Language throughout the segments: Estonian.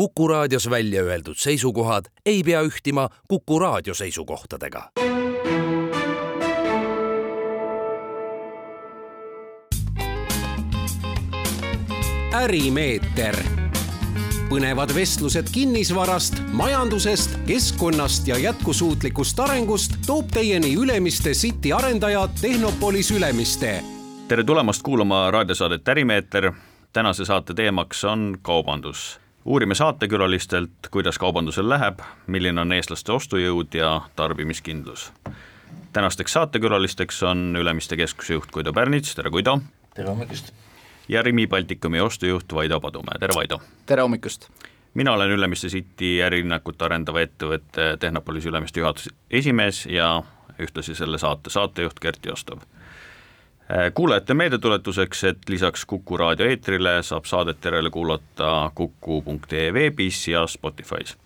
Kuku raadios välja öeldud seisukohad ei pea ühtima Kuku raadio seisukohtadega. ärimeeter, põnevad vestlused kinnisvarast, majandusest, keskkonnast ja jätkusuutlikust arengust toob teieni Ülemiste City arendaja Tehnopolis Ülemiste. tere tulemast kuulama raadiosaadet Ärimeeter. tänase saate teemaks on kaubandus uurime saatekülalistelt, kuidas kaubandusel läheb, milline on eestlaste ostujõud ja tarbimiskindlus. tänasteks saatekülalisteks on Ülemiste keskuse juht Guido Pärnits, tere Guido! tere hommikust! ja Rimi Baltikumi ostujuht Vaido Padumäe, tere Vaido! tere hommikust! mina olen Ülemiste City ärilinnakut arendava ettevõtte Tehnopolis Ülemiste juhatuse esimees ja ühtlasi selle saate saatejuht Gert Jostov Äh, kuulajate meeldetuletuseks, et lisaks Kuku raadio eetrile saab saadet järele kuulata kuku.ee veebis ja Spotify's.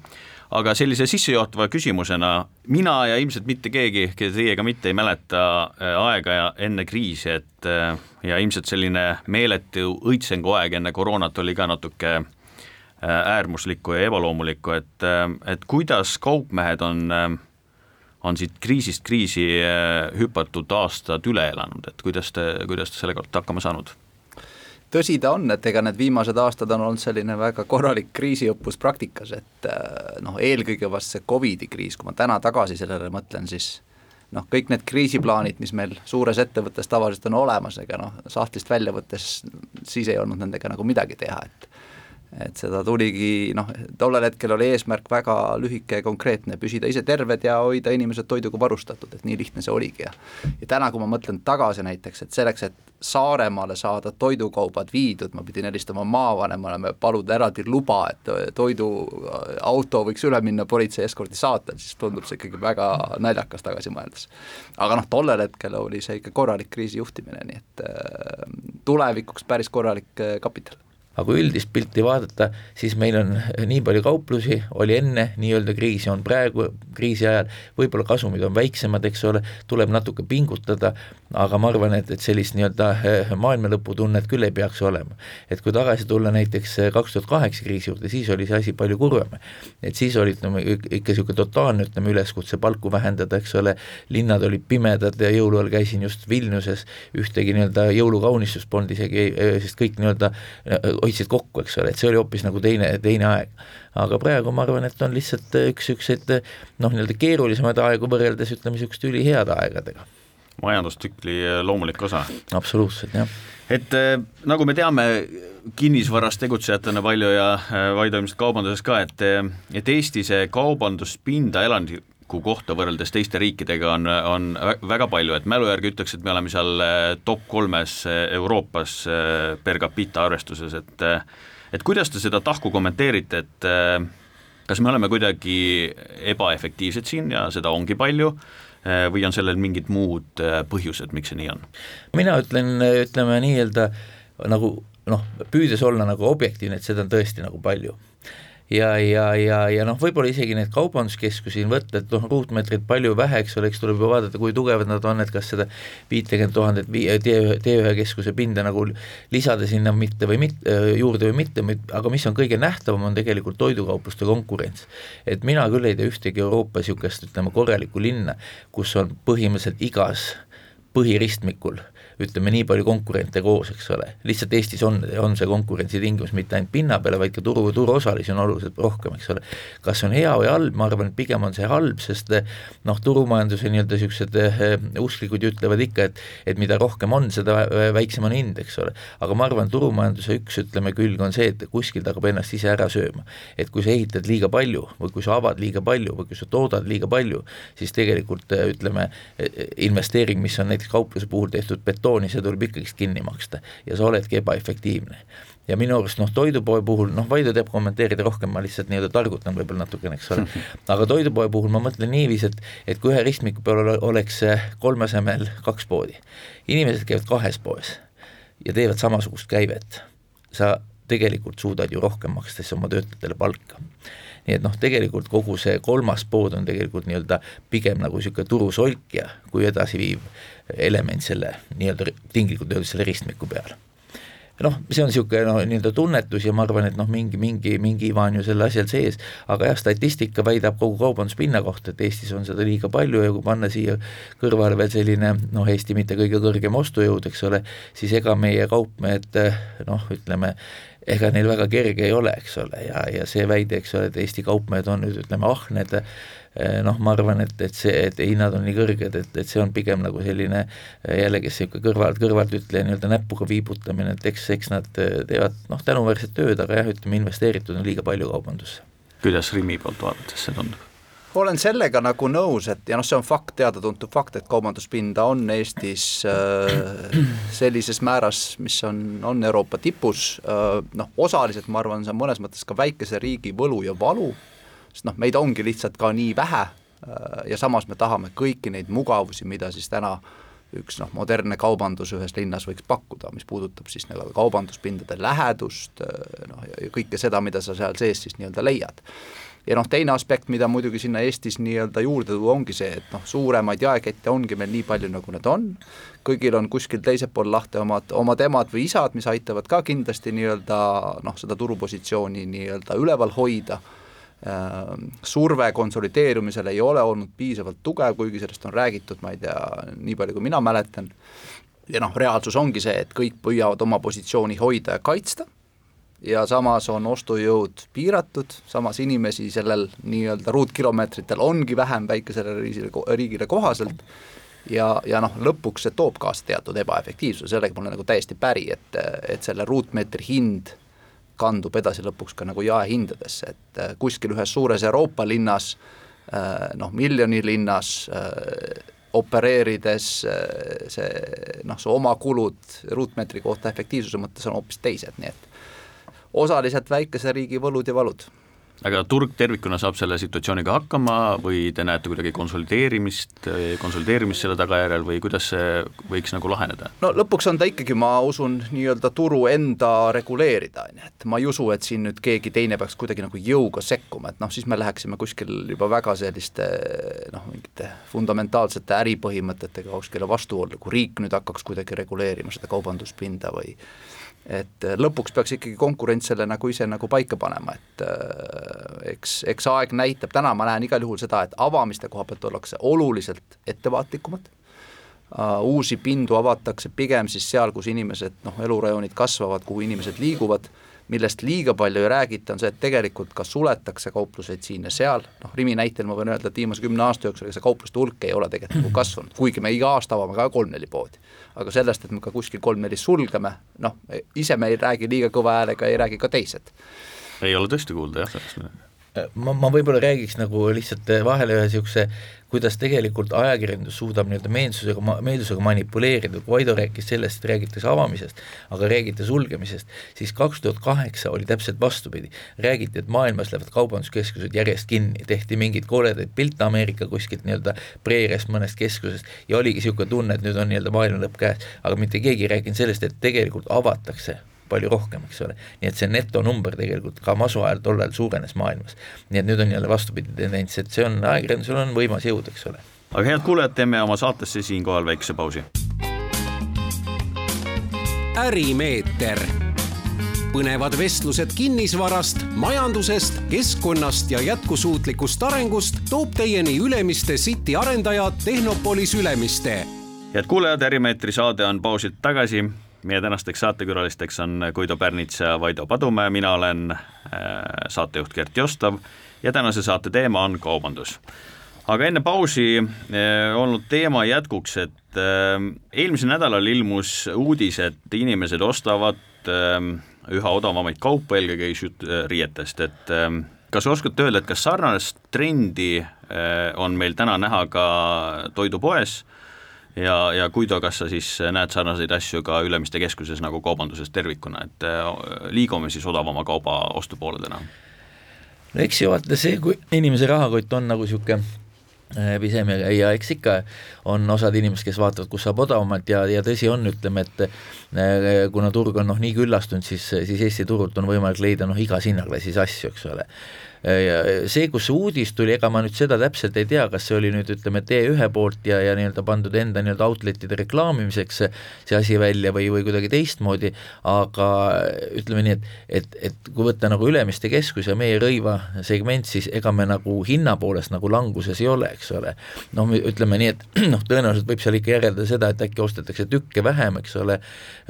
aga sellise sissejuhatava küsimusena mina ja ilmselt mitte keegi, teiega mitte ei mäleta äh, aega enne kriisi, et äh, ja ilmselt selline meeletu õitsengu aeg enne koroonat oli ka natuke äärmuslikku ja ebaloomulikku, et, et kuidas kaupmehed on on siit kriisist kriisi äh, hüpatud aastad üle elanud, et kuidas te, kuidas te sellega olete hakkama saanud? tõsi ta on, et ega need viimased aastad on olnud selline väga korralik kriisiõppus praktikas, et äh, noh, eelkõige vast see Covidi kriis, kui ma täna tagasi sellele mõtlen, siis noh, kõik need kriisiplaanid, mis meil suures ettevõttes tavaliselt on olemas, ega noh, sahtlist välja võttes siis ei olnud nendega nagu midagi teha, et et seda tuligi noh, tollel hetkel oli eesmärk väga lühike ja konkreetne, püsida ise terved ja hoida inimesed toiduga varustatud, et nii lihtne see oligi ja ja täna, kui ma mõtlen tagasi näiteks, et selleks, et Saaremaale saada toidukaubad viidud, ma pidin helistama maavanemale, paluda eraldi luba, et toiduauto võiks üle minna politsei eskordi saatel, siis tundub see ikkagi väga naljakas tagasi mõeldes. aga noh, tollel hetkel oli see ikka korralik kriisijuhtimine, nii et äh, tulevikuks päris korralik äh, kapital aga kui üldist pilti vaadata, siis meil on nii palju kauplusi, oli enne nii-öelda kriisi, on praegu kriisi ajal, võib-olla kasumid on väiksemad, eks ole, tuleb natuke pingutada, aga ma arvan, et, et sellist nii-öelda eh, maailma lõputunnet küll ei peaks olema. et kui tagasi tulla näiteks eh, kaks tuhat kaheksa kriisi juurde, siis oli see asi palju kurvem. et siis oli ütleme ikka niisugune totaalne, ütleme, üleskutse palku vähendada, eks ole, linnad olid pimedad ja jõuluajal käisin just Vilniuses, ühtegi nii-öelda jõulukaunistust polnud isegi, eh, sest kõik nii-öelda hoidsid kokku, eks ole, et see oli hoopis nagu teine, teine aeg. aga praegu ma arvan, et on lihtsalt üks niisuguseid noh, nii-öelda keerulisemaid aegu võrreldes ütleme, niisuguste üliheade aegadega. Majandustsükli loomulik osa. absoluutselt, jah. et äh, nagu me teame, kinnisvaras tegutsejatena palju ja äh, Vaido ilmselt kaubanduses ka, et, et Eesti see kaubanduspinda elaniku kohta võrreldes teiste riikidega on, on väga palju, et mälu järgi ütleks, et me oleme seal eh, top kolmes eh, Euroopas eh, per capita arvestuses, et et kuidas te seda tahku kommenteerite, et kas me oleme kuidagi ebaefektiivsed siin ja seda ongi palju, või on sellel mingid muud põhjused, miks see nii on? mina ütlen, ütleme nii-öelda nagu noh, püüdes olla nagu objektiivne, et seda on tõesti nagu palju ja, ja, ja, ja noh, võib-olla isegi neid kaubanduskeskusi võtta, et noh, ruutmeetreid palju vähe, eks ole, eks tuleb ju vaadata, kui tugevad nad on, et kas seda viitekümmet tuhandet T1, T1 keskuse pinda nagu lisada sinna mitte või mitte, juurde või mitte, aga mis on kõige nähtavam, on tegelikult toidukaupluste konkurents. et mina küll ei tea ühtegi Euroopa niisugust, ütleme, korralikku linna, kus on põhimõtteliselt igas põhiristmikul ütleme nii palju konkurente koos, eks ole, lihtsalt Eestis on, on see konkurentsitingimus mitte ainult pinna peale, vaid ka turu, turuosalisi on oluliselt rohkem, eks ole. kas see on hea või halb, ma arvan, et pigem on see halb, sest noh, turumajanduse nii-öelda niisugused eh, usklikud ju ütlevad ikka, et et mida rohkem on, seda väiksem on hind, eks ole. aga ma arvan, turumajanduse üks, ütleme, külg on see, et kuskilt hakkab ennast ise ära sööma. et kui sa ehitad liiga palju või kui sa avad liiga palju või kui sa toodad liiga palju, siis tegelikult ütleme, investeering, mis on näiteks kaupluse puhul tehtud betooni, betooni, see tuleb ikkagist kinni maksta. Ja sa oledki ebaefektiivne. ja minu arust noh, toidupoe puhul, noh, Vaido teab kommenteerida rohkem, ma lihtsalt nii-öelda targutan võib-olla natukene, eks ole, aga toidupoe puhul ma mõtlen niiviisi, et et kui ühe ristmiku peal oleks kolme asemel kaks poodi, inimesed käivad kahes poes ja teevad samasugust käivet, sa tegelikult suudad ju rohkem maksta siis oma töötajatele palka. Nii et noh, tegelikult kogu see kolmas pood on tegelikult nii-öelda pigem nagu niisugune turusolkja kui edasiviiv element selle nii-öelda tinglikult öeldes selle ristmiku peal. Noh, see on niisugune noh, nii-öelda tunnetus ja ma arvan, et noh, mingi, mingi, mingi iva on ju selle asjal sees, aga jah, statistika väidab kogu kaubanduspinna kohta, et Eestis on seda liiga palju ja kui panna siia kõrvale veel selline noh, Eesti mitte kõige kõrgem ostujõud, eks ole, siis ega meie kaupmehed noh, ütleme, ega neil väga kerge ei ole, eks ole, ja, ja see väide, eks ole, et Eesti kaupmehed on nüüd ütleme ahned, noh, ma arvan, et, et see, et hinnad on nii kõrged, et, et see on pigem nagu selline eh, jällegi niisugune kõrvalt, kõrvaltütleja nii-öelda näpuga viibutamine, et eks, eks nad eh, teevad noh, tänuväärset tööd, aga jah, ütleme investeeritud on liiga palju kaubandusse. kuidas Rimi poolt vaadates see tundub? olen sellega nagu nõus, et ja noh, see on fakt, teada-tuntud fakt, et kaubanduspinda on Eestis äh, sellises määras, mis on, on Euroopa tipus äh,, noh osaliselt ma arvan, see on mõnes mõttes ka väikese riigi võlu ja valu sest noh, meid ongi lihtsalt ka nii vähe äh, ja samas me tahame kõiki neid mugavusi, mida siis täna üks noh, modernne kaubandus ühes linnas võiks pakkuda, mis puudutab siis nagu kaubanduspindade lähedust, äh, noh ja kõike seda, mida sa seal sees siis nii-öelda leiad. ja noh, teine aspekt, mida muidugi sinna Eestis nii-öelda juurde tuua, ongi see, et noh, suuremaid jaekette ongi meil nii palju, nagu nad on, kõigil on kuskil teisel pool lahti omad, omad emad või isad, mis aitavad ka kindlasti nii-öelda noh, seda turupositsiooni nii-öelda üleval hoida surve konsolideerumisel ei ole olnud piisavalt tugev, kuigi sellest on räägitud, ma ei tea, nii palju, kui mina mäletan, ja noh, reaalsus ongi see, et kõik püüavad oma positsiooni hoida ja kaitsta, ja samas on ostujõud piiratud, samas inimesi sellel nii-öelda ruutkilomeetritel ongi vähem väikesele riigile, riigile kohaselt, ja, ja noh, lõpuks see toob kaasa teatud ebaefektiivsuse, sellega ma olen nagu täiesti päri, et, et selle ruutmeetri hind kandub edasi lõpuks ka nagu jaehindadesse, et äh, kuskil ühes suures Euroopa linnas äh, noh, miljoni linnas äh, opereerides see noh, su oma kulud ruutmeetri kohta efektiivsuse mõttes on hoopis teised, nii et osaliselt väikese riigi võlud ja valud aga turg tervikuna saab selle situatsiooniga hakkama või te näete kuidagi konsolideerimist, konsolideerimist selle tagajärjel või kuidas see võiks nagu laheneda? no lõpuks on ta ikkagi, ma usun, nii-öelda turu enda reguleerida, on ju, et ma ei usu, et siin nüüd keegi teine peaks kuidagi nagu jõuga sekkuma, et noh, siis me läheksime kuskil juba väga selliste noh, mingite fundamentaalsete äripõhimõtetega kuskile vastuollu, kui riik nüüd hakkaks kuidagi reguleerima seda kaubanduspinda või et äh, lõpuks peaks ikkagi konkurents selle nagu ise nagu paika panema, et äh, eks, eks aeg näitab, täna ma näen igal juhul seda, et avamiste koha pealt ollakse oluliselt ettevaatlikumad uh,, uusi pindu avatakse pigem siis seal, kus inimesed noh, elurajoonid kasvavad, kuhu inimesed liiguvad millest liiga palju ei räägita, on see, et tegelikult ka suletakse kaupluseid siin ja seal, noh Rimi näitel ma võin öelda, et viimase kümne aasta jooksul ega see kaupluste hulk ei ole tegelikult nagu kasvanud, kuigi me iga aasta avame ka kolm-neli poodi. aga sellest, et me ka kuskil kolm-neli sulgeme, noh, ise me ei räägi liiga kõva häälega, ei räägi ka teised. ei ole tõesti kuulda jah, sellest ma, ma võib-olla räägiks nagu lihtsalt vahele ühe niisuguse, kuidas tegelikult ajakirjandus suudab nii-öelda meelsusega, meelsusega manipuleerida, kui Vaido rääkis sellest, räägitakse avamisest, aga räägite sulgemisest, siis kaks tuhat kaheksa oli täpselt vastupidi. räägiti, et maailmas lähevad kaubanduskeskused järjest kinni, tehti mingeid koledaid pilte Ameerika kuskilt nii-öelda preeriast mõnest keskusest ja oligi niisugune tunne, et nüüd on nii-öelda maailma lõpp käes, aga mitte keegi ei rääkinud sellest, et tegelikult avatakse palju rohkem, eks ole. nii et see netonumber tegelikult ka masu ajal tol ajal suurenes maailmas. nii et nüüd on jälle vastupidi tendents, et see on, ajakirjandusel on võimas jõud, eks ole. aga head kuulajad, teeme oma saatesse siinkohal väikese pausi. ärimeeter, põnevad vestlused kinnisvarast, majandusest, keskkonnast ja jätkusuutlikust arengust toob teieni Ülemiste City arendaja Tehnopolis Ülemiste head kuulajad, Ärimeetri saade on pausilt tagasi meie tänasteks saatekülalisteks on Guido Pärnits ja Vaido Padumäe, mina olen äh, saatejuht Gert Jostov ja tänase saate teema on kaubandus. aga enne pausi äh, olnud teema jätkuks, et äh, eelmisel nädalal ilmus uudis, et inimesed ostavad üha odavamaid kaupa, eelkõige just riietest, et kas oskate öelda, et kas sarnast trendi on meil täna näha ka toidupoes ja, ja Guido, kas sa siis näed sarnaseid asju ka Ülemiste keskuses nagu kaubanduses tervikuna, et äh, liigume siis odavama kauba ostu poole täna? no eks ju vaata see, kui inimese rahakott on nagu niisugune äh, pisem ja, ja eks ikka on osad inimesed, kes vaatavad, kus saab odavamalt ja, ja tõsi on, ütleme, et äh, kuna turg on noh, nii küllastunud, siis, siis Eesti turult on võimalik leida noh, igas hinnaklassis asju, eks ole see, kus see uudis tuli, ega ma nüüd seda täpselt ei tea, kas see oli nüüd ütleme, T1 poolt ja, ja nii-öelda pandud enda nii-öelda outlet'ide reklaamimiseks see asi välja või, või kuidagi teistmoodi, aga ütleme nii, et, et, et kui võtta nagu Ülemiste keskus ja meie rõiva segment, siis ega me nagu hinna poolest nagu languses ei ole, eks ole. noh, ütleme nii, et noh, tõenäoliselt võib seal ikka järeldada seda, et äkki ostetakse tükke vähem, eks ole,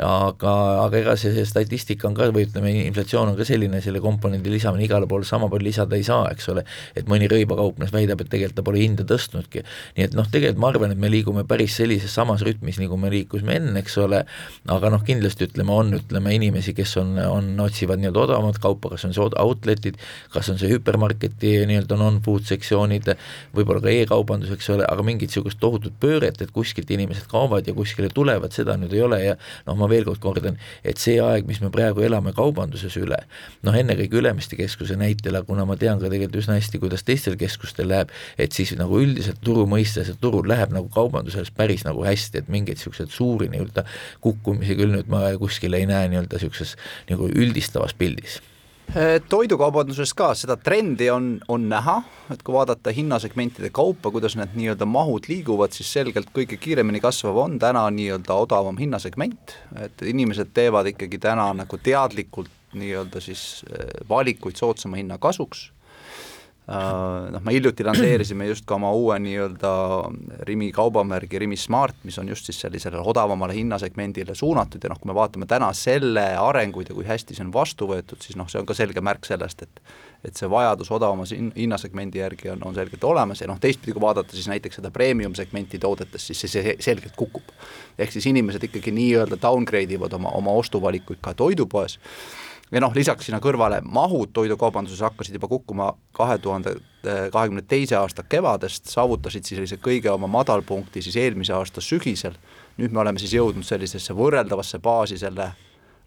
aga, aga ega see, see statistika on ka või ütleme, inflatsioon on ka selline, selle komponendi lisamine igale poole sama palju lisada ei saa, eks ole, et mõni rõivakaupmees väidab, et tegelikult ta pole hinda tõstnudki. nii et noh, tegelikult ma arvan, et me liigume päris sellises samas rütmis, nagu me liikusime enne, eks ole, aga noh, kindlasti ütleme, on, ütleme inimesi, kes on, on, otsivad nii-öelda odavamat kaupa, kas on see outlet'id, kas on see hüpermarketi nii-öelda non-food sektsioonid, võib-olla ka e-kaubandus, eks ole, aga mingit niisugust tohutut pööret, et kuskilt inimesed kaovad ja kuskile tulevad, seda nüüd ei ole. Ja noh, ma veel kord kordan, et see aeg, mis me praegu elame kaubanduses üle, noh ennekõike Ülemiste keskuse näitel, aga kuna ma tean ka tegelikult üsna hästi, kuidas teistel keskustel läheb, et siis nagu üldiselt turu mõistes, et turul läheb nagu kaubanduses päris nagu hästi, et mingeid niisuguseid suuri nii-öelda kukkumisi küll nüüd ma kuskil ei näe nii-öelda niisuguses nagu üldistavas pildis. Eh, toidukaubanduses ka seda trendi on, on näha, et kui vaadata hinnasegmentide kaupa, kuidas need nii-öelda mahud liiguvad, siis selgelt kõige kiiremini kasvav on täna nii-öelda odavam hinnasegment, et inimesed teevad ikkagi täna nagu teadlikult nii-öelda siis eh, valikuid soodsama hinna kasuks Äh, noh, me hiljuti lansseerisime just ka oma uue nii-öelda Rimi kaubamärgi Rimi Smart, mis on just siis sellisele odavamale hinnasegmendile suunatud ja noh, kui me vaatame täna selle arenguid ja kui hästi see on vastu võetud, siis noh, see on ka selge märk sellest, et et see vajadus odavama hinnasegmendi järgi on, on selgelt olemas ja noh, teistpidi kui vaadata siis näiteks seda premium segmenti toodetest, siis see selgelt kukub. ehk siis inimesed ikkagi nii-öelda downgrade ivad oma, oma ostuvalikuid ka toidupoes ja noh, lisaks sinna kõrvale mahud toidukaubanduses hakkasid juba kukkuma kahe tuhande kahekümne teise aasta kevadest, saavutasid siis sellise kõige oma madalpunkti siis eelmise aasta sügisel, nüüd me oleme siis jõudnud sellisesse võrreldavasse baasi selle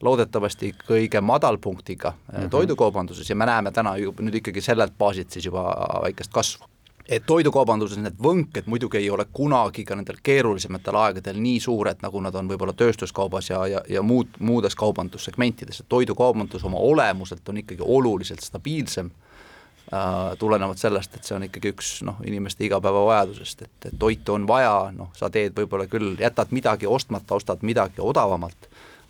loodetavasti kõige madalpunktiga mm -hmm. toidukaubanduses ja me näeme täna ju nüüd ikkagi sellelt baasilt siis juba väikest kasvu et toidukaubanduses need võnked muidugi ei ole kunagi ka nendel keerulisematel aegadel nii suured, nagu nad on võib-olla tööstuskaubas ja, ja, ja muud, muudes kaubandussegmentides, et toidukaubandus oma olemuselt on ikkagi oluliselt stabiilsem äh,, tulenevalt sellest, et see on ikkagi üks noh, inimeste igapäevavajadusest, et, et toitu on vaja, noh, sa teed võib-olla küll, jätad midagi ostmata, ostad midagi odavamalt,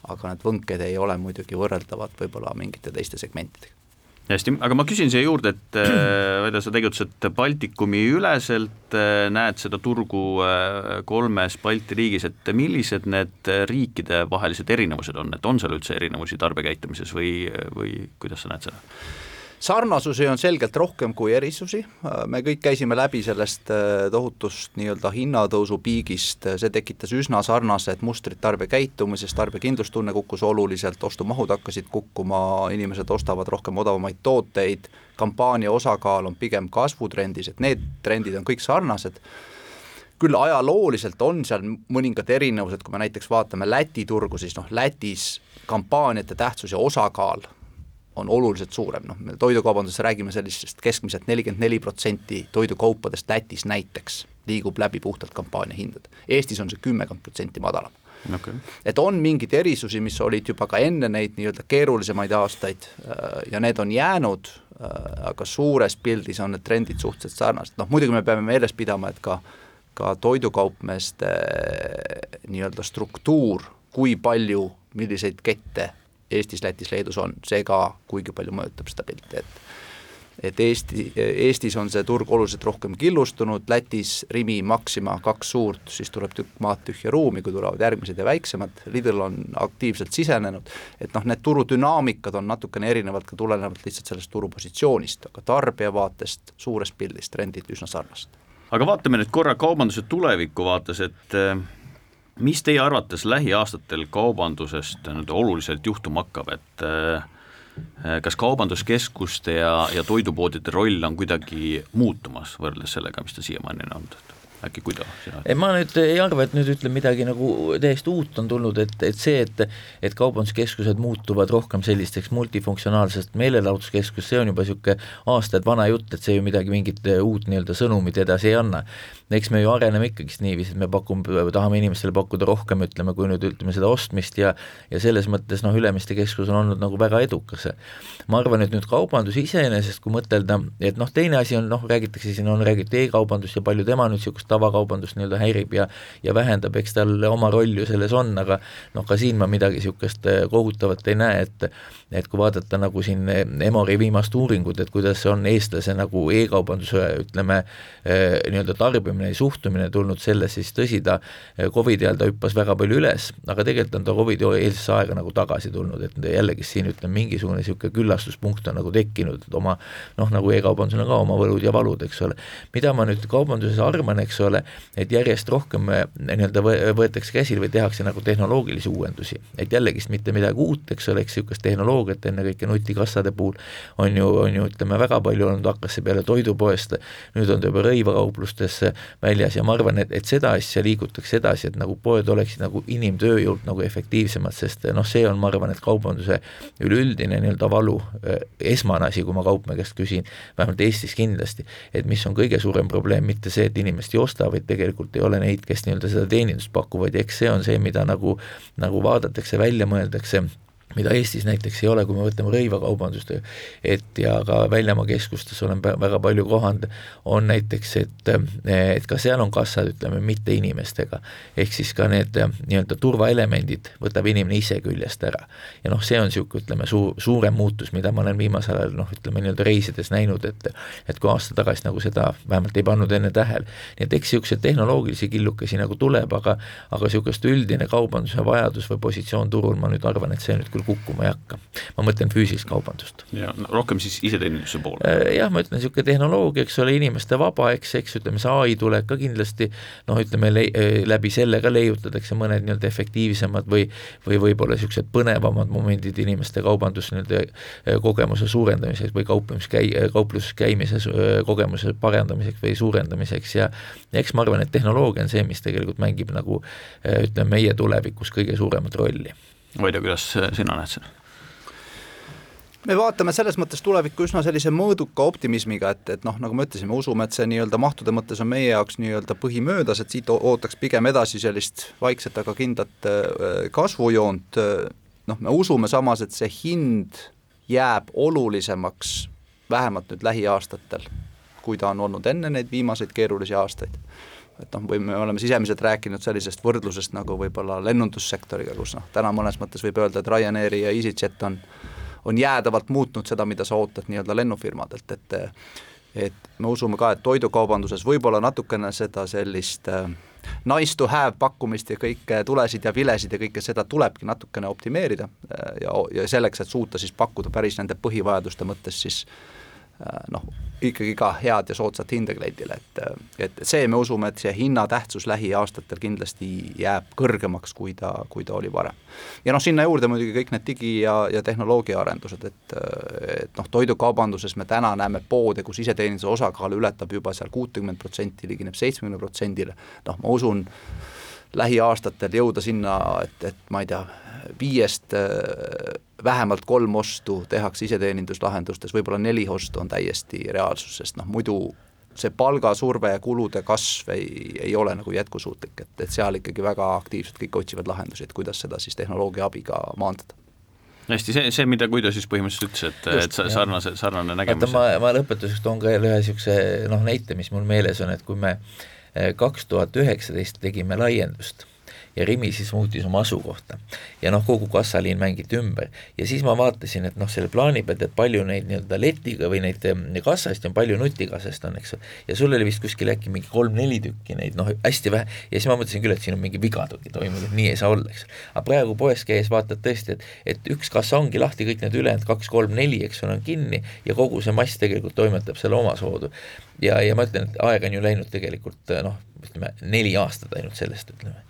aga need võnked ei ole muidugi võrreldavad võib-olla mingite teiste segmentidega hästi, aga ma küsin siia juurde, et äh, Vede, sa tegutsed Baltikumi üleselt, äh, näed seda turgu äh, kolmes Balti riigis, et millised need riikidevahelised erinevused on, et on seal üldse erinevusi tarbijakäitumises või, või kuidas sa näed seda? Sarnasusi on selgelt rohkem kui erisusi, me kõik käisime läbi sellest äh, tohutust nii-öelda hinnatõusu piigist, see tekitas üsna sarnased mustrid tarbijakäitumises, tarbijakindlustunne kukkus oluliselt, ostumahud hakkasid kukkuma, inimesed ostavad rohkem odavamaid tooteid, kampaania osakaal on pigem kasvutrendis, et need trendid on kõik sarnased. Küll ajalooliselt on seal mõningad erinevused, kui me näiteks vaatame Läti turgu, siis noh, Lätis kampaaniate tähtsus ja osakaal on oluliselt suurem, noh, me toidukaubanduses räägime sellisest keskmiselt nelikümmend neli protsenti toidukaupadest Lätis näiteks liigub läbi puhtalt kampaaniahindade. Eestis on see kümmekond protsenti madalam. Okay.. et on mingeid erisusi, mis olid juba ka enne neid nii-öelda keerulisemaid aastaid äh, ja need on jäänud, äh, aga suures pildis on need trendid suhteliselt sarnased, noh muidugi me peame meeles pidama, et ka ka toidukaupmeeste äh, nii-öelda struktuur, kui palju, milliseid kette Eestis, Lätis, Leedus on, see ka kuigi palju mõjutab seda pilti, et et Eesti, Eestis on see turg oluliselt rohkem killustunud, Lätis Rimi, Maxima, kaks suurt, siis tuleb tükk maad tühja ruumi, kui tulevad järgmised ja väiksemad, Lidl on aktiivselt sisenenud, et noh, need turudünaamikad on natukene erinevad ka tulenevalt lihtsalt sellest turupositsioonist, aga tarbija vaatest suures pildis trendid üsna sarnased. aga vaatame nüüd korra kaubanduse tuleviku vaates, et mis teie arvates lähiaastatel kaubandusest nüüd oluliselt juhtuma hakkab, et äh, kas kaubanduskeskuste ja, ja toidupoodide roll on kuidagi muutumas võrreldes sellega, mis ta siiamaani on olnud? Äkki Guido, sina? ei, ma nüüd ei arva, et nüüd ütleme midagi nagu täiesti uut on tulnud, et, et see, et et kaubanduskeskused muutuvad rohkem sellisteks multifunktsionaalsest meelelahutuskeskus, see on juba niisugune aastaid vana jutt, et see ju midagi, mingit uut nii-öelda sõnumit edasi ei anna. eks me ju areneme ikkagist niiviisi, et me pakume, tahame inimestele pakkuda rohkem, ütleme, kui nüüd ütleme seda ostmist ja ja selles mõttes noh, Ülemiste keskus on olnud nagu väga edukas. ma arvan, et nüüd kaubandus iseenesest, kui mõtelda, et noh, teine asi on noh, räägitakse siin on räägitud e-kaubandus ja palju tema nüüd niisugust tavakaubandust nii-öelda häirib ja ja vähendab, eks tal oma roll ju selles on, aga noh, ka siin ma midagi niisugust äh, kohutavat ei näe, et et kui vaadata nagu siin Emori viimast uuringut, et kuidas on eestlase nagu e-kaubanduse ütleme, äh, nii-öelda tarbimine ja suhtumine tulnud selles, siis tõsi, ta äh, Covidi ajal ta hüppas väga palju üles, aga tegelikult on ta Covidi eelsesse aega nagu tagasi tulnud, et jällegi siin ütleme, mingisugune niisugune küllastuspunkt on nagu tekkinud, et oma noh, nagu e-kaubandusel on ka oma võlud ja valud, eks ole. mida ma nüüd kaubanduses arvan, eks ole, et järjest rohkem äh, nii-öelda võetakse käsile või tehakse nagu tehnoloogilisi uuendusi, et jällegist mitte midagi uut, eks ole, eks niisugust tehnoloogiat ennekõike nutikassade puhul on ju, on ju ütleme, väga palju olnud, hakkas see peale toidupoest, nüüd on ta juba rõivakauplustesse väljas ja ma arvan, et, et seda asja liigutakse edasi, et nagu poed oleksid nagu inimtööjõult nagu efektiivsemad, sest noh, see on, ma arvan, et kaubanduse üleüldine nii-öelda valu, äh, esmane asi, kui ma kaupmehe käest küsin, vähemalt Eestis kindlasti, et mis on kõige suurem probleem, mitte see, et inimest ei osta, vaid tegelikult ei ole neid, kes nii-öelda seda teenindust pakuvad. Ja eks see on see, mida nagu, nagu vaadatakse, välja mõeldakse mida Eestis näiteks ei ole, kui me võtame rõivakaubandust, et ja ka väljamaa keskustes olen väga palju kohanud, on näiteks, et, et ka seal on kassad, ütleme, mitte inimestega. ehk siis ka need nii-öelda turvaelemendid võtab inimene ise küljest ära. ja noh, see on niisugune, ütleme, suur, suurem muutus, mida ma olen viimasel ajal noh, ütleme nii-öelda reisides näinud, et et kui aasta tagasi nagu seda vähemalt ei pannud enne tähele. nii et eks niisuguseid tehnoloogilisi killukesi nagu tuleb, aga aga niisugust üldine kaubanduse vajadus või positsioon turul, ma nüüd arvan, et see nüüd küll kukkuma ei hakka. ma mõtlen füüsilist kaubandust. ja no, rohkem siis iseteeninduse poole? Äh, jah, ma ütlen, niisugune tehnoloogia, eks ole, inimeste vaba, eks, eks ütleme, see ai tuleb ka kindlasti noh, ütleme le-, äh, läbi selle ka leiutatakse mõned nii-öelda efektiivsemad või või võib-olla niisugused põnevamad momendid inimeste kaubandus nii-öelda äh, kogemuse suurendamiseks või kauplemiskäi-, kaupluses käimise kogemuse parandamiseks või suurendamiseks ja eks ma arvan, et tehnoloogia on see, mis tegelikult mängib nagu ütleme, meie tulevikus kõige suuremat rolli Vaido, kuidas sina näed seda? me vaatame selles mõttes tulevikku üsna sellise mõõduka optimismiga, et, et noh, nagu me ütlesime, usume, et see nii-öelda mahtude mõttes on meie jaoks nii-öelda põhimöödas, et siit ootaks pigem edasi sellist vaikset, aga kindlat äh, kasvujoont, noh, me usume samas, et see hind jääb olulisemaks vähemalt nüüd lähiaastatel, kui ta on olnud enne neid viimaseid keerulisi aastaid et noh, või me oleme sisemiselt rääkinud sellisest võrdlusest nagu võib-olla lennundussektoriga, kus noh, täna mõnes mõttes võib öelda, et Ryanairi ja EasyJet on on jäädavalt muutnud seda, mida sa ootad nii-öelda lennufirmadelt, et et me usume ka, et toidukaubanduses võib-olla natukene seda sellist äh, nice to have pakkumist ja kõike tulesid ja vilesid ja kõike seda tulebki natukene optimeerida äh, ja, ja selleks, et suuta siis pakkuda päris nende põhivajaduste mõttes siis äh, noh, ikkagi ka head ja soodsat hinda kliendile, et, et see, me usume, et see hinnatähtsus lähiaastatel kindlasti jääb kõrgemaks, kui ta, kui ta oli varem. ja noh, sinna juurde muidugi kõik need digi- ja, ja tehnoloogiaarendused, et, et noh, toidukaubanduses me täna näeme poode, kus iseteeninduse osakaal ületab juba seal kuutekümmet protsenti, ligineb seitsmekümne protsendile, noh, ma usun, lähiaastatel jõuda sinna, et, et ma ei tea, viiest vähemalt kolm ostu tehakse iseteeninduslahendustes, võib-olla neli ostu on täiesti reaalsus, sest noh, muidu see palgasurve ja kulude kasv ei, ei ole nagu jätkusuutlik, et, et seal ikkagi väga aktiivselt kõik otsivad lahendusi, et kuidas seda siis tehnoloogia abiga maandada hästi, see, see, mida Guido siis põhimõtteliselt ütles, et, et sarnase, sarnane nägemus. ma, ma lõpetuseks toon ka jälle ühe niisuguse noh, näite, mis mul meeles on, et kui me eh, kaks tuhat üheksateist tegime laiendust ja Rimi siis muutis oma asukohta. ja noh, kogu kassaliin mängiti ümber ja siis ma vaatasin, et noh, selle plaani pealt, et palju neid nii-öelda letiga või neid kassast on, palju nutikassast on, eks ja sul oli vist kuskil äkki mingi kolm-neli tükki neid, noh, hästi vähe, ja siis ma mõtlesin küll, et siin on mingi viga toimunud, et nii ei saa olla, eks. aga praegu poes käies vaatad tõesti, et, et üks kassa ongi lahti, kõik need ülejäänud kaks-kolm-neli, eks ole, on kinni ja kogu see mass tegelikult toimetab selle omasoodu. ja, ja ma ütlen, et aega on ju läinud tegelikult noh, ütleme neli aastat ainult sellest, ütleme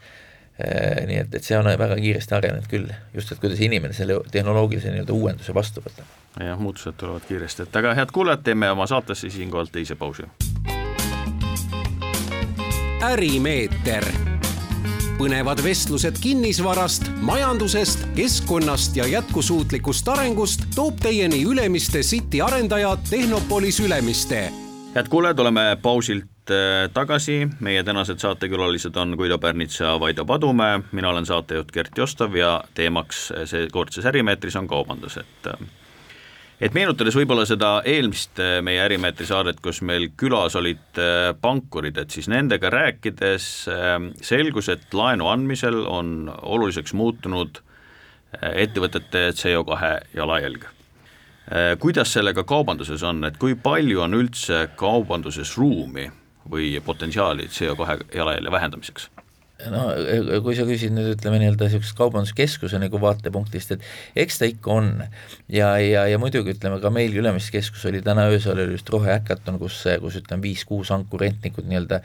nii et, et see on väga kiiresti arenenud küll, just et kuidas inimene selle tehnoloogilise nii-öelda uuenduse vastu võtab. jah, muutused tulevad kiiresti, et aga head kuulajad, teeme oma saatesse siinkohal teise pausi. ärimeeter. põnevad vestlused kinnisvarast, majandusest, keskkonnast ja jätkusuutlikust arengust toob teieni Ülemiste City arendaja Tehnopolis Ülemiste. head kuulajad, oleme pausilt äh, tagasi, meie tänased saatekülalised on Guido Pärnits ja Vaido Padumäe, mina olen saatejuht Gert Jostov ja teemaks seekordses Ärimeetris on kaubandus, et äh, et meenutades võib-olla seda eelmist äh, meie Ärimeetri saadet, kus meil külas olid äh, pankurid, et siis nendega rääkides selgus, et laenu andmisel on oluliseks muutunud äh, ettevõtete CO2 jalajälg. kuidas sellega kaubanduses on, et kui palju on üldse kaubanduses ruumi või potentsiaali CO2 jalajälje vähendamiseks? no kui sa küsid nüüd ütleme nii-öelda niisugust kaubanduskeskuse nagu vaatepunktist, et eks ta ikka on ja, ja, ja muidugi ütleme ka meil Ülemiste keskus oli täna öösel oli just rohehäkaton, kus, kus ütleme viis-kuus ankurentnikut nii-öelda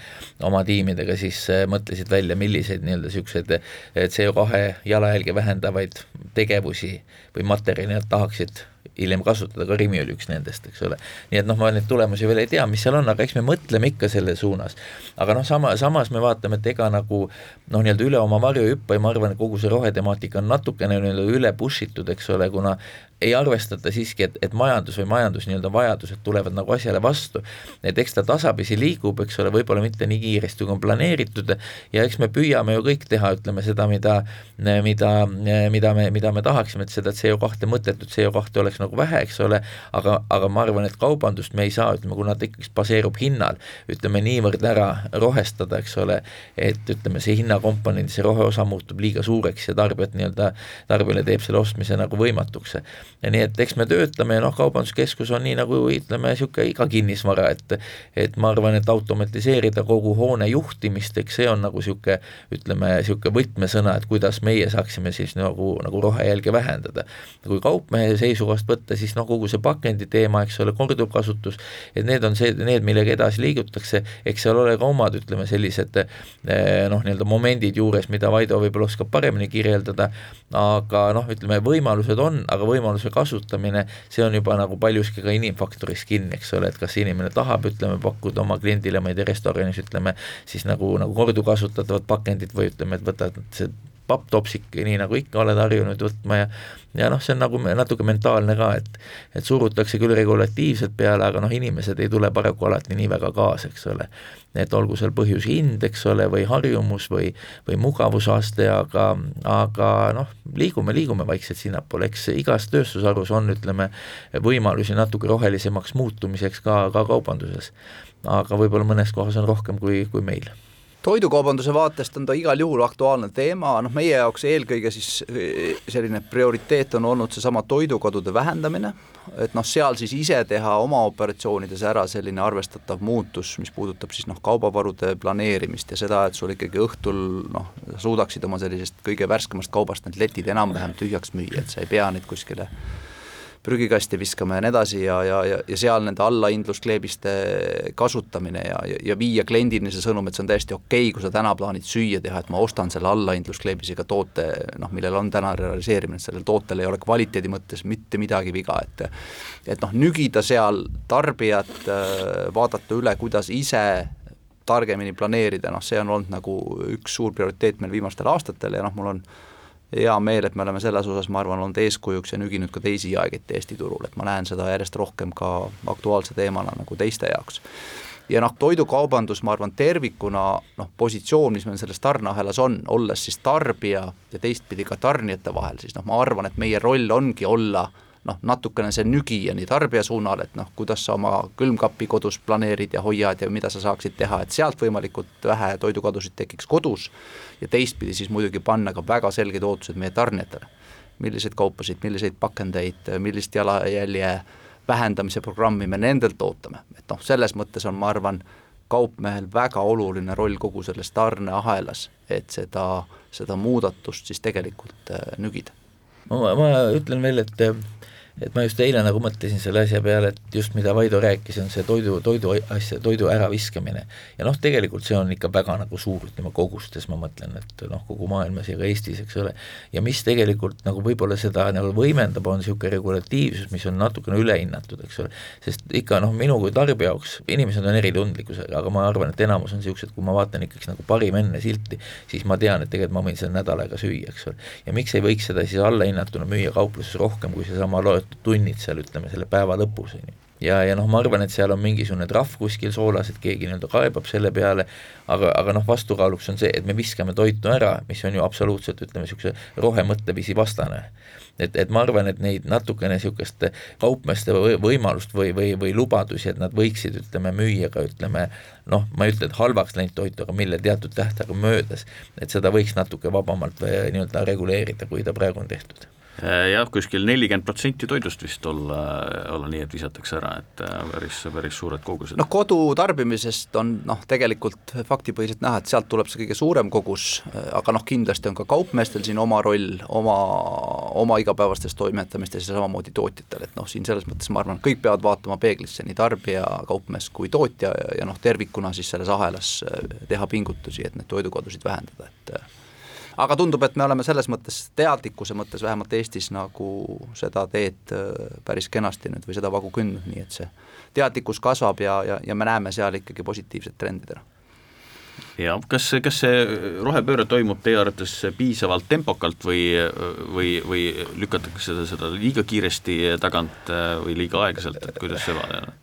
oma tiimidega siis äh, mõtlesid välja, milliseid nii-öelda niisuguseid äh, CO2 jalajälge vähendavaid tegevusi või materjali nad tahaksid hiljem kasutada, ka Rimi oli üks nendest, eks ole. nii et noh, ma neid tulemusi veel ei tea, mis seal on, aga eks me mõtleme ikka selle suunas. aga noh, sama, samas me vaatame, et ega nagu noh, nii-öelda üle oma varju ei hüppa ja ma arvan, et kogu see rohetemaatika on natukene nii-öelda üle push itud, eks ole, kuna ei arvestata siiski, et, et majandus või majandus nii-öelda vajadused tulevad nagu asjale vastu. et eks ta tasapisi liigub, eks ole, võib-olla mitte nii kiiresti, kui on planeeritud. ja eks me püüame ju kõik teha, ütleme seda, mida, mida, mida me, mida me tahaksime, et seda CO2 mõttetut CO2 oleks nagu vähe, eks ole, aga, aga ma arvan, et kaubandust me ei saa, ütleme, kuna ta ikkagi baseerub hinnal, ütleme niivõrd ära rohestada, eks ole, et ütleme, see hinnakomponent, see roheosa muutub liiga suureks ja tarbijat nii-öelda, tarbijale teeb selle ostmise nagu võimatuks ja nii et eks me töötame ja noh, kaubanduskeskus on nii nagu ütleme, niisugune iga kinnisvara, et et ma arvan, et automatiseerida kogu hoone juhtimist, eks see on nagu niisugune ütleme, niisugune võtmesõna, et kuidas meie saaksime siis nagu, nagu rohejälge vähendada. kui kaupmehe seisukohast võtta, siis noh, kogu see pakendi teema, eks ole, korduvkasutus, et need on see, need, millega edasi liigutakse, eks seal ole ka omad, ütleme, sellised eh, noh, nii-öelda momendid juures, mida Vaido võib-olla oskab paremini kirjeldada, aga noh, ütleme, võimalused on, aga võimaluse kasutamine, see on juba nagu paljuski ka inimfaktoris kinni, eks ole, et kas inimene tahab, ütleme, pakkuda oma kliendile, ma ei tea, restoranis ütleme, siis nagu, nagu korduvkasutatavat pakendit või ütleme, et võtad see papptopsik, nii nagu ikka oled harjunud võtma ja ja noh, see on nagu natuke mentaalne ka, et et surutakse küll regulatiivselt peale, aga noh, inimesed ei tule paraku alati nii väga kaasa, eks ole. et olgu seal põhjus hind, eks ole, või harjumus või, või mugavusaste, aga, aga noh, liigume, liigume vaikselt sinnapoole, eks igas tööstusharus on, ütleme, võimalusi natuke rohelisemaks muutumiseks ka, ka kaubanduses. aga võib-olla mõnes kohas on rohkem kui, kui meil toidukaubanduse vaatest on ta igal juhul aktuaalne teema, noh meie jaoks eelkõige siis eh, selline prioriteet on olnud seesama toidukodude vähendamine, et noh, seal siis ise teha oma operatsioonides ära selline arvestatav muutus, mis puudutab siis noh, kaubavarude planeerimist ja seda, et sul ikkagi õhtul noh, suudaksid oma sellisest kõige värskemast kaubast need letid enam-vähem tühjaks müüa, et sa ei pea neid kuskile prügikasti viskama ja nii edasi ja, ja, ja, ja seal nende allahindluskleebiste kasutamine ja, ja, ja viia kliendini see sõnum, et see on täiesti okei okay,, kui sa täna plaanid süüa teha, et ma ostan selle allahindluskleebisega toote, noh, millel on täna realiseerimine, et sellel tootel ei ole kvaliteedi mõttes mitte midagi viga, et et noh, nügida seal tarbijat, vaadata üle, kuidas ise targemini planeerida, noh see on olnud nagu üks suur prioriteet meil viimastel aastatel ja noh, mul on hea meel, et me oleme selles osas, ma arvan, olnud eeskujuks ja nüginud ka teisi jaekette Eesti turul, et ma näen seda järjest rohkem ka aktuaalse teemana nagu teiste jaoks. ja noh, toidukaubandus, ma arvan, tervikuna noh, positsioon, mis meil selles tarneahelas on, olles siis tarbija ja teistpidi ka tarnijate vahel, siis noh, ma arvan, et meie roll ongi olla noh, natukene see nügija nii tarbija suunal, et noh, kuidas sa oma külmkappi kodus planeerid ja hoiad ja mida sa saaksid teha, et sealt võimalikult vähe toidukadusid tekiks kodus ja teistpidi siis muidugi panna ka väga selged ootused meie tarnijatele. milliseid kaupasid, milliseid pakendeid, millist jalajälje vähendamise programmi me nendelt ootame, et noh, selles mõttes on, ma arvan, kaupmehel väga oluline roll kogu selles tarneahelas, et seda, seda muudatust siis tegelikult äh, nügida. ma, ma ütlen veel, et et ma just eile nagu mõtlesin selle asja peale, et just mida Vaido rääkis, on see toidu, toidu asja, toidu äraviskamine. ja noh, tegelikult see on ikka väga nagu suur, ütleme kogustes ma mõtlen, et noh, kogu maailmas ja ka Eestis, eks ole, ja mis tegelikult nagu võib-olla seda nagu võimendab, on niisugune regulatiivsus, mis on natukene ülehinnatud, eks ole, sest ikka noh, minu kui tarbija jaoks, inimesed on eritundlikkusega, aga ma arvan, et enamus on niisugused, kui ma vaatan ikkagi nagu parim enne silti, siis ma tean, et tegelikult ma võin selle nädal aega süüa, eks ole. ja miks ei võiks seda siis allahinnatuna müüa kaupluses rohkem kui seesama loetud tunnid seal, ütleme, selle päeva lõpus, on ju ja, ja noh, ma arvan, et seal on mingisugune trahv kuskil soolas, et keegi nii-öelda kaebab selle peale, aga, aga noh, vastukaaluks on see, et me viskame toitu ära, mis on ju absoluutselt, ütleme, niisuguse rohemõtteviisi vastane. Et, et ma arvan, et neid natukene niisugust kaupmeeste võimalust või, või, või lubadusi, et nad võiksid, ütleme, müüa ka ütleme noh, ma ei ütle, et halvaks läinud toitu, aga mille teatud tähtaega möödas, et seda võiks natuke vabamalt nii-öelda reguleerida, kui ta praegu on tehtud jah, kuskil nelikümmend protsenti toidust vist olla, olla nii, et visatakse ära, et äh, päris, päris suured kogused. noh, kodutarbimisest on noh, tegelikult faktipõhiselt näha, et sealt tuleb see kõige suurem kogus, äh, aga noh, kindlasti on ka kaupmeestel siin oma roll, oma, oma igapäevastes toimetamistes ja samamoodi tootjatel, et noh, siin selles mõttes ma arvan, kõik peavad vaatama peeglisse, nii tarbija, kaupmees kui tootja ja, ja noh, tervikuna siis selles ahelas teha pingutusi, et neid toidukodusid vähendada, et aga tundub, et me oleme selles mõttes, teadlikkuse mõttes vähemalt Eestis nagu seda teed äh, päris kenasti nüüd või seda vagu kündnud, nii et see teadlikkus kasvab ja, ja, ja me näeme seal ikkagi positiivset trendi täna ja kas, kas see rohepööre toimub teie arvates piisavalt tempokalt või, või, või lükatakse seda, seda liiga kiiresti tagant äh, või liiga aeglaselt, et kuidas see vaade on?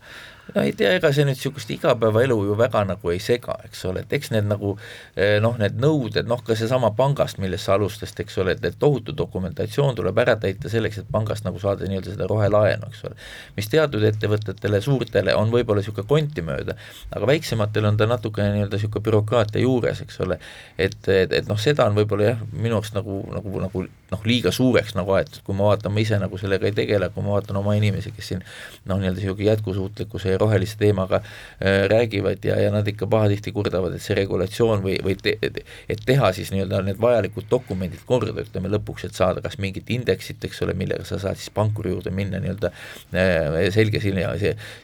No ei tea, ega see nüüd niisugust igapäevaelu ju väga nagu ei sega, eks ole, et eks need nagu eh, noh, need nõuded, noh ka seesama pangast, millest sa alustasid, eks ole, et, et tohutu dokumentatsioon tuleb ära täita selleks, et pangast nagu saada nii-öelda seda rohelaenu, eks ole. mis teatud ettevõtetele, suurtele on võib-olla niisugune konti mööda, aga väiksematel on ta natukene nii-öelda niisugune bürokraatia juures, eks ole, et, et, et noh, seda on võib-olla jah, minu arust nagu, nagu, nagu noh, liiga suureks nagu aetud, kui ma vaatan, ma ise nagu sellega ei tegele, kui ma vaatan oma inimesi, kes siin noh, nii-öelda niisugune jätkusuutlikkuse ja rohelise teemaga äh, räägivad ja, ja nad ikka pahatihti kurdavad, et see regulatsioon või, või te, et teha siis nii-öelda need vajalikud dokumendid korda, ütleme lõpuks, et saada kas mingit indeksit, eks ole, millega sa saad siis pankuri juurde minna nii-öelda äh, selge silma,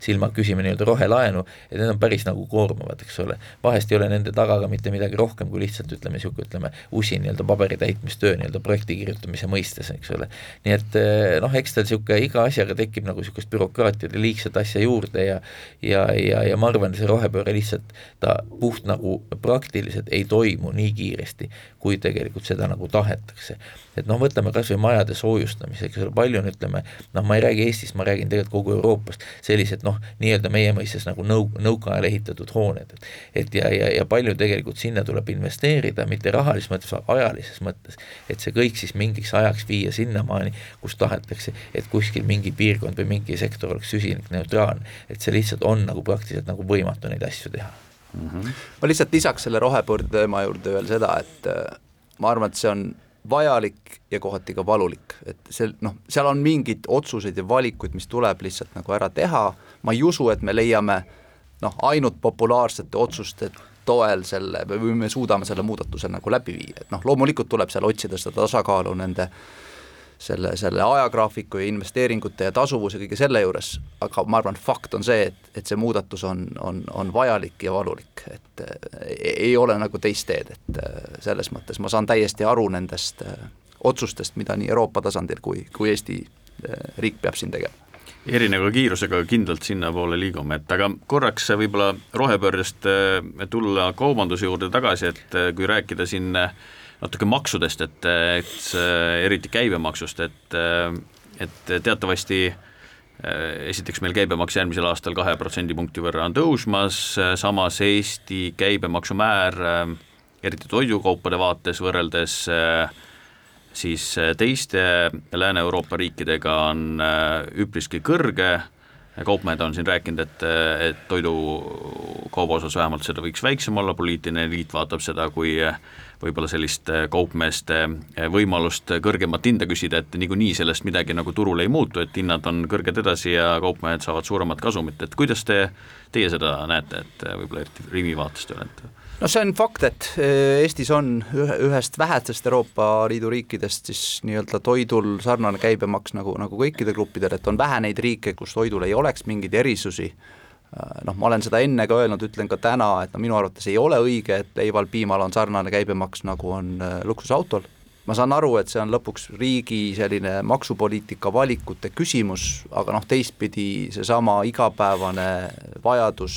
silma küsima nii-öelda rohelaenu, et need on päris nagu koormavad, eks ole. vahest ei ole nende taga ka mitte midagi rohkem kui lihtsalt ütleme, niisugune ütleme, usin nii-öelda paberi täitmistöö nii-öelda projekti kirjutamise mõistes, eks ole. nii et äh, noh, eks tal niisugune iga asjaga tekib nagu niisugust bürokraatiat ja liigset asja juurde ja ja, ja, ja ma arvan, see rohepööre lihtsalt ta puht nagu praktiliselt ei toimu nii kiiresti, kui tegelikult seda nagu tahetakse. Et noh, võtame kas või majade soojustamise, eks ole, palju on, ütleme, noh, ma ei räägi Eestist, ma räägin tegelikult kogu Euroopast, sellised noh, nii-öelda meie mõistes nagu nõu-, nõukaajal ehitatud hooned, et et ja, ja, ja palju tegelikult sinna tuleb investeerida, mitte rahalises mõttes, ajalises mõttes, et see kõik siis mingiks ajaks viia sinnamaani, kus tahetakse, et kuskil mingi piirkond või mingi sektor oleks süsinikneutraalne, et see lihtsalt on nagu praktiliselt nagu võimatu neid asju teha. Mm. -hmm. ma lihtsalt lisaks selle rohepöörde teema juurde veel seda, et äh, ma arvan, et see on vajalik ja kohati ka valulik, et see noh, seal on mingeid otsuseid ja valikuid, mis tuleb lihtsalt nagu ära teha, ma ei usu, et me leiame noh, ainult populaarsete otsuste toel selle või me suudame selle muudatuse nagu läbi viia, et noh, loomulikult tuleb seal otsida seda tasakaalu nende äh, selle, selle ajagraafiku ja investeeringute ja tasuvuse kõige selle juures, aga ma arvan, fakt on see, et, et see muudatus on, on, on vajalik ja valulik, et äh, ei ole nagu teist teed, et äh, selles mõttes ma saan täiesti aru nendest äh, otsustest, mida nii Euroopa tasandil kui, kui Eesti riik peab siin tegema. Erineva kiirusega kindlalt sinnapoole liigume, et aga korraks võib-olla rohepöördest tulla kaubanduse juurde tagasi, et kui rääkida siin äh, natuke maksudest, et, et eriti käibemaksust, et, et teatavasti esiteks meil käibemaks järgmisel aastal kahe protsendipunkti võrra on tõusmas, samas Eesti käibemaksumäär eriti toidukaupade vaates võrreldes siis teiste Lääne-Euroopa riikidega on üpriski kõrge, kaupmehed on siin rääkinud, et, et toidukauba osas vähemalt seda võiks väiksem olla, poliitiline eliit vaatab seda kui võib-olla sellist kaupmeeste võimalust kõrgemat hinda küsida, et niikuinii sellest midagi nagu turul ei muutu, et hinnad on kõrged edasi ja kaupmehed saavad suuremat kasumit, et kuidas te, teie seda näete, et võib-olla eriti Rimi vaatest olete? no see on fakt, et Eestis on ühe, ühest vähestest Euroopa Liidu riikidest siis nii-öelda toidul sarnane käibemaks nagu, nagu kõikidel gruppidel, et on vähe neid riike, kus toidul ei oleks mingeid erisusi, äh, noh, ma olen seda enne ka öelnud, ütlen ka täna, et no minu arvates ei ole õige, et leival, piimal on sarnane käibemaks, nagu on äh, luksusautol. Ma saan aru, et see on lõpuks riigi selline maksupoliitika valikute küsimus, aga noh, teistpidi seesama igapäevane vajadus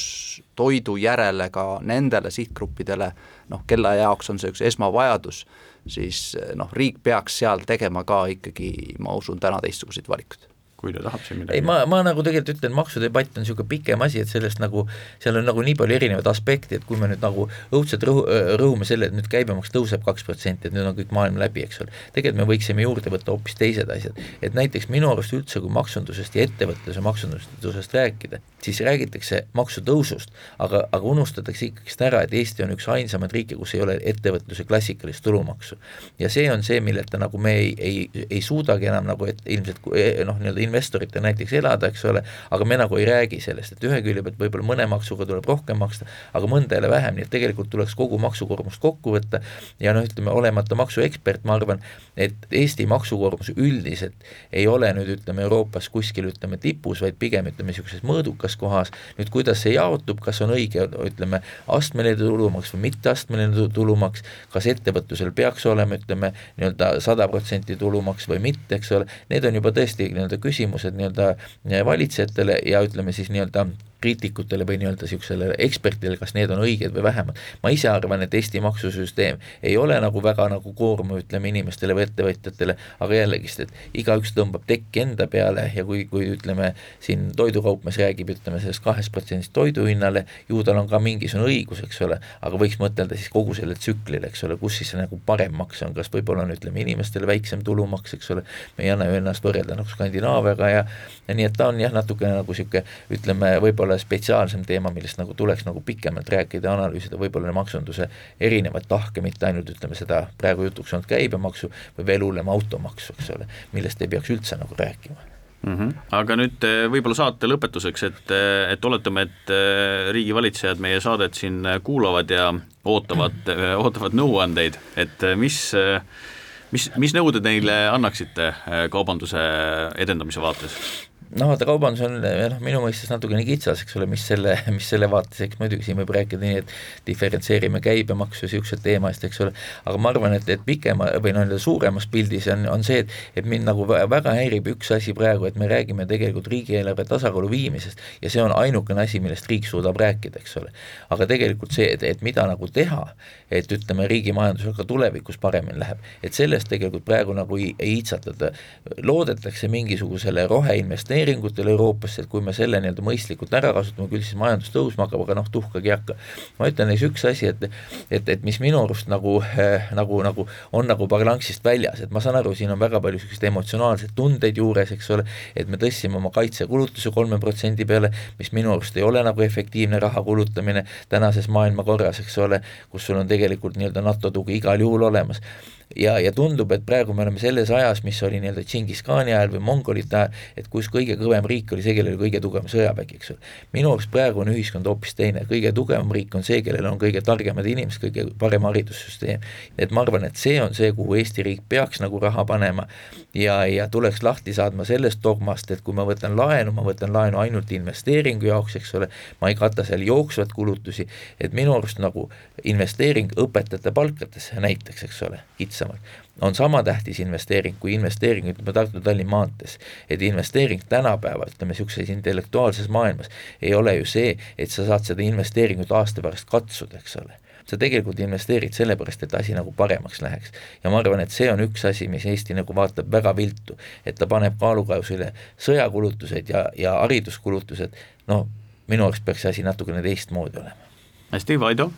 toidu järele ka nendele sihtgruppidele, noh, kelle jaoks on see üks esmavajadus, siis noh, riik peaks seal tegema ka ikkagi, ma usun, täna teistsuguseid valikuid kui ta tahab siin midagi. ei, ma, ma nagu tegelikult ütlen, maksudebatt on niisugune pikem asi, et sellest nagu, seal on nagu nii palju erinevaid aspekte, et kui me nüüd nagu õudselt rõhu, rõhume selle, et nüüd käibemaks tõuseb kaks protsenti, et nüüd on kõik maailm läbi, eks ole. tegelikult me võiksime juurde võtta hoopis teised asjad, et näiteks minu arust üldse, kui maksundusest ja ettevõtluse maksundusest rääkida, siis räägitakse maksutõusust, aga, aga unustatakse ikkagist ära, et Eesti on üks ainsamaid riike, kus ei ole ettevõtluse klassikalist tulumaksu. ja see on see, milleta nagu me ei, ei, ei suudagi enam nagu, et ilmselt noh, nii-öelda investoritel näiteks elada, eks ole, aga me nagu ei räägi sellest, et ühe külje pealt võib-olla mõne maksuga tuleb rohkem maksta, aga mõnda jälle vähem, nii et tegelikult tuleks kogu maksukoormust kokku võtta ja noh, ütleme olemata maksuekspert, ma arvan, et Eesti maksukoormus üldiselt ei ole nüüd ütleme Euroopas kuskil ütleme tipus, vaid pigem ütleme niisuguses mõõdukas kohas, nüüd kuidas see jaotub, kas on õige, ütleme, astmeline tulumaks või mitteastmeline tulumaks, kas ettevõtlusel peaks olema, ütleme, nii-öelda sada protsenti tulumaks või mitte, eks ole, need on juba tõesti nii-öelda küsimused nii-öelda valitsejatele ja ütleme siis nii-öelda kriitikutele või nii-öelda niisugusele ekspertidele, kas need on õiged või vähemalt. ma ise arvan, et Eesti maksusüsteem ei ole nagu väga nagu koormav, ütleme inimestele või ettevõtjatele, aga jällegist, et igaüks tõmbab tekki enda peale ja kui, kui ütleme, siin toidukaupmees räägib, ütleme sellest kahest protsendist toiduhinnale, ju tal on ka mingisugune õigus, eks ole, aga võiks mõtelda siis kogu selle tsüklile, eks ole, kus siis nagu parem maks on, kas võib-olla on, ütleme, inimestele väiksem tulumaks, eks ole, me ei anna ju ennast võrrelda nagu Skandinaaviaga ja, ja nii et ta on jah, natukene nagu niisugune ütleme, võib-olla võib-olla spetsiaalsem teema, millest nagu tuleks nagu pikemalt rääkida, analüüsida võib-olla maksunduse erinevaid tahke, mitte ainult ütleme seda praegu jutuks olnud käibemaksu või veel hullem automaksu, eks ole, millest ei peaks üldse nagu rääkima mm. -hmm. aga nüüd eh, võib-olla saate lõpetuseks, et, eh, et oletame, et eh, riigivalitsejad meie saadet siin kuulavad ja ootavad, ootavad nõuandeid, et mis mis, mis nõu te neile annaksite kaubanduse edendamise vaates? Noh, vaata kaubandus on noh, minu mõistes natukene kitsas, eks ole, mis selle, mis selle vaates, eks muidugi siin võib rääkida nii, et diferentseerime käibemaksu ja niisugused teemast, eks ole, aga ma arvan, et, et pikema või noh, nii-öelda suuremas pildis on, on see, et et mind nagu väga häirib üks asi praegu, et me räägime tegelikult riigieelarve tasakaalu viimisest ja see on ainukene asi, millest riik suudab rääkida, eks ole. aga tegelikult see, et, et mida nagu teha, et ütleme, riigi majandusel ka tulevikus paremini läheb, et sellest tegelikult praegu nagu ei, ei iitsatata, loodetakse mingisugusele roheinvesteerimisele, investeeringutel Euroopasse, et kui me selle nii-öelda mõistlikult ära kasutame, küll siis majandus tõusma hakkab, aga noh, tuhkagi ei hakka. ma ütlen neis üks asi, et, et, et mis minu arust nagu äh,, nagu, nagu on nagu balansist väljas, et ma saan aru, siin on väga palju niisuguseid emotsionaalseid tundeid juures, eks ole, et me tõstsime oma kaitsekulutusi kolme protsendi peale, mis minu arust ei ole nagu efektiivne raha kulutamine tänases maailmakorras, eks ole, kus sul on tegelikult nii-öelda NATO tugi igal juhul olemas ja, ja tundub, et praegu me oleme selles ajas, mis oli nii-öelda Džingiskhaani ajal või mongolite ajal, et kus kõige kõvem riik oli see, kellel oli kõige tugevam sõjavägi, eks ole. minu arust praegu on ühiskond hoopis teine, kõige tugevam riik on see, kellel on kõige targemad inimesed, kõige parem haridussüsteem. et ma arvan, et see on see, kuhu Eesti riik peaks nagu raha panema ja, ja tuleks lahti saadma sellest dogmast, et kui ma võtan laenu, ma võtan laenu ainult investeeringu jaoks, eks ole, ma ei kata seal jooksvat kulutusi, et minu arust nagu investeering õpetajate palkadesse näiteks, eks ole, kitsamalt, on sama tähtis investeering kui investeering, ütleme Tartu-Tallinna maantees. et investeering tänapäeval, ütleme niisuguses intellektuaalses maailmas ei ole ju see, et sa saad seda investeeringut aasta pärast katsuda, eks ole sa tegelikult investeerid sellepärast, et asi nagu paremaks läheks. ja ma arvan, et see on üks asi, mis Eesti nagu vaatab väga viltu, et ta paneb kaalukausile sõjakulutused ja, ja hariduskulutused, no minu arust peaks see asi natukene teistmoodi olema. hästi, Vaido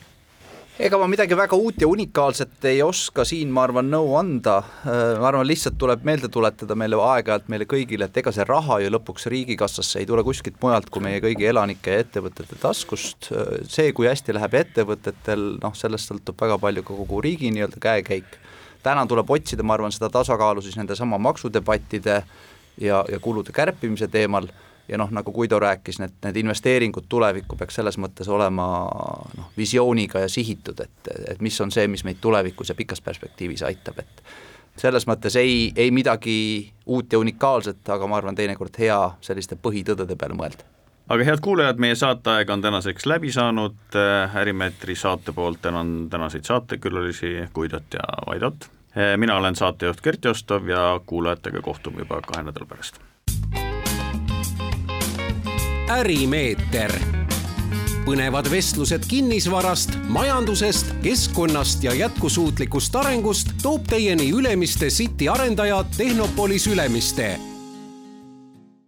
ega ma midagi väga uut ja unikaalset ei oska siin, ma arvan, nõu anda. Äh, ma arvan, lihtsalt tuleb meelde tuletada meile aeg-ajalt meile kõigile, et ega see raha ju lõpuks riigikassasse ei tule kuskilt mujalt kui meie kõigi elanike ja ettevõtete taskust. Äh, see, kui hästi läheb ettevõtetel, noh, sellest sõltub väga palju ka kogu riigi nii-öelda käekäik. täna tuleb otsida, ma arvan, seda tasakaalu siis nendesama maksudebattide ja, ja kulude kärpimise teemal ja noh, nagu Guido rääkis, need, need investeeringud tulevikku peaks selles mõttes olema noh, visiooniga ja sihitud, et, et mis on see, mis meid tulevikus ja pikas perspektiivis aitab, et selles mõttes ei, ei midagi uut ja unikaalset, aga ma arvan, teinekord hea selliste põhitõdede peale mõelda aga head kuulajad, meie saateaeg on tänaseks läbi saanud, Ärimeetri saate poolt tänan tänaseid saatekülalisi Guidot ja Vaidot. mina olen saatejuht Gert Jostov ja kuulajatega kohtume juba kahe nädala pärast ärimeeter. põnevad vestlused kinnisvarast, majandusest, keskkonnast ja jätkusuutlikust arengust toob teieni Ülemiste City arendaja Tehnopolis Ülemiste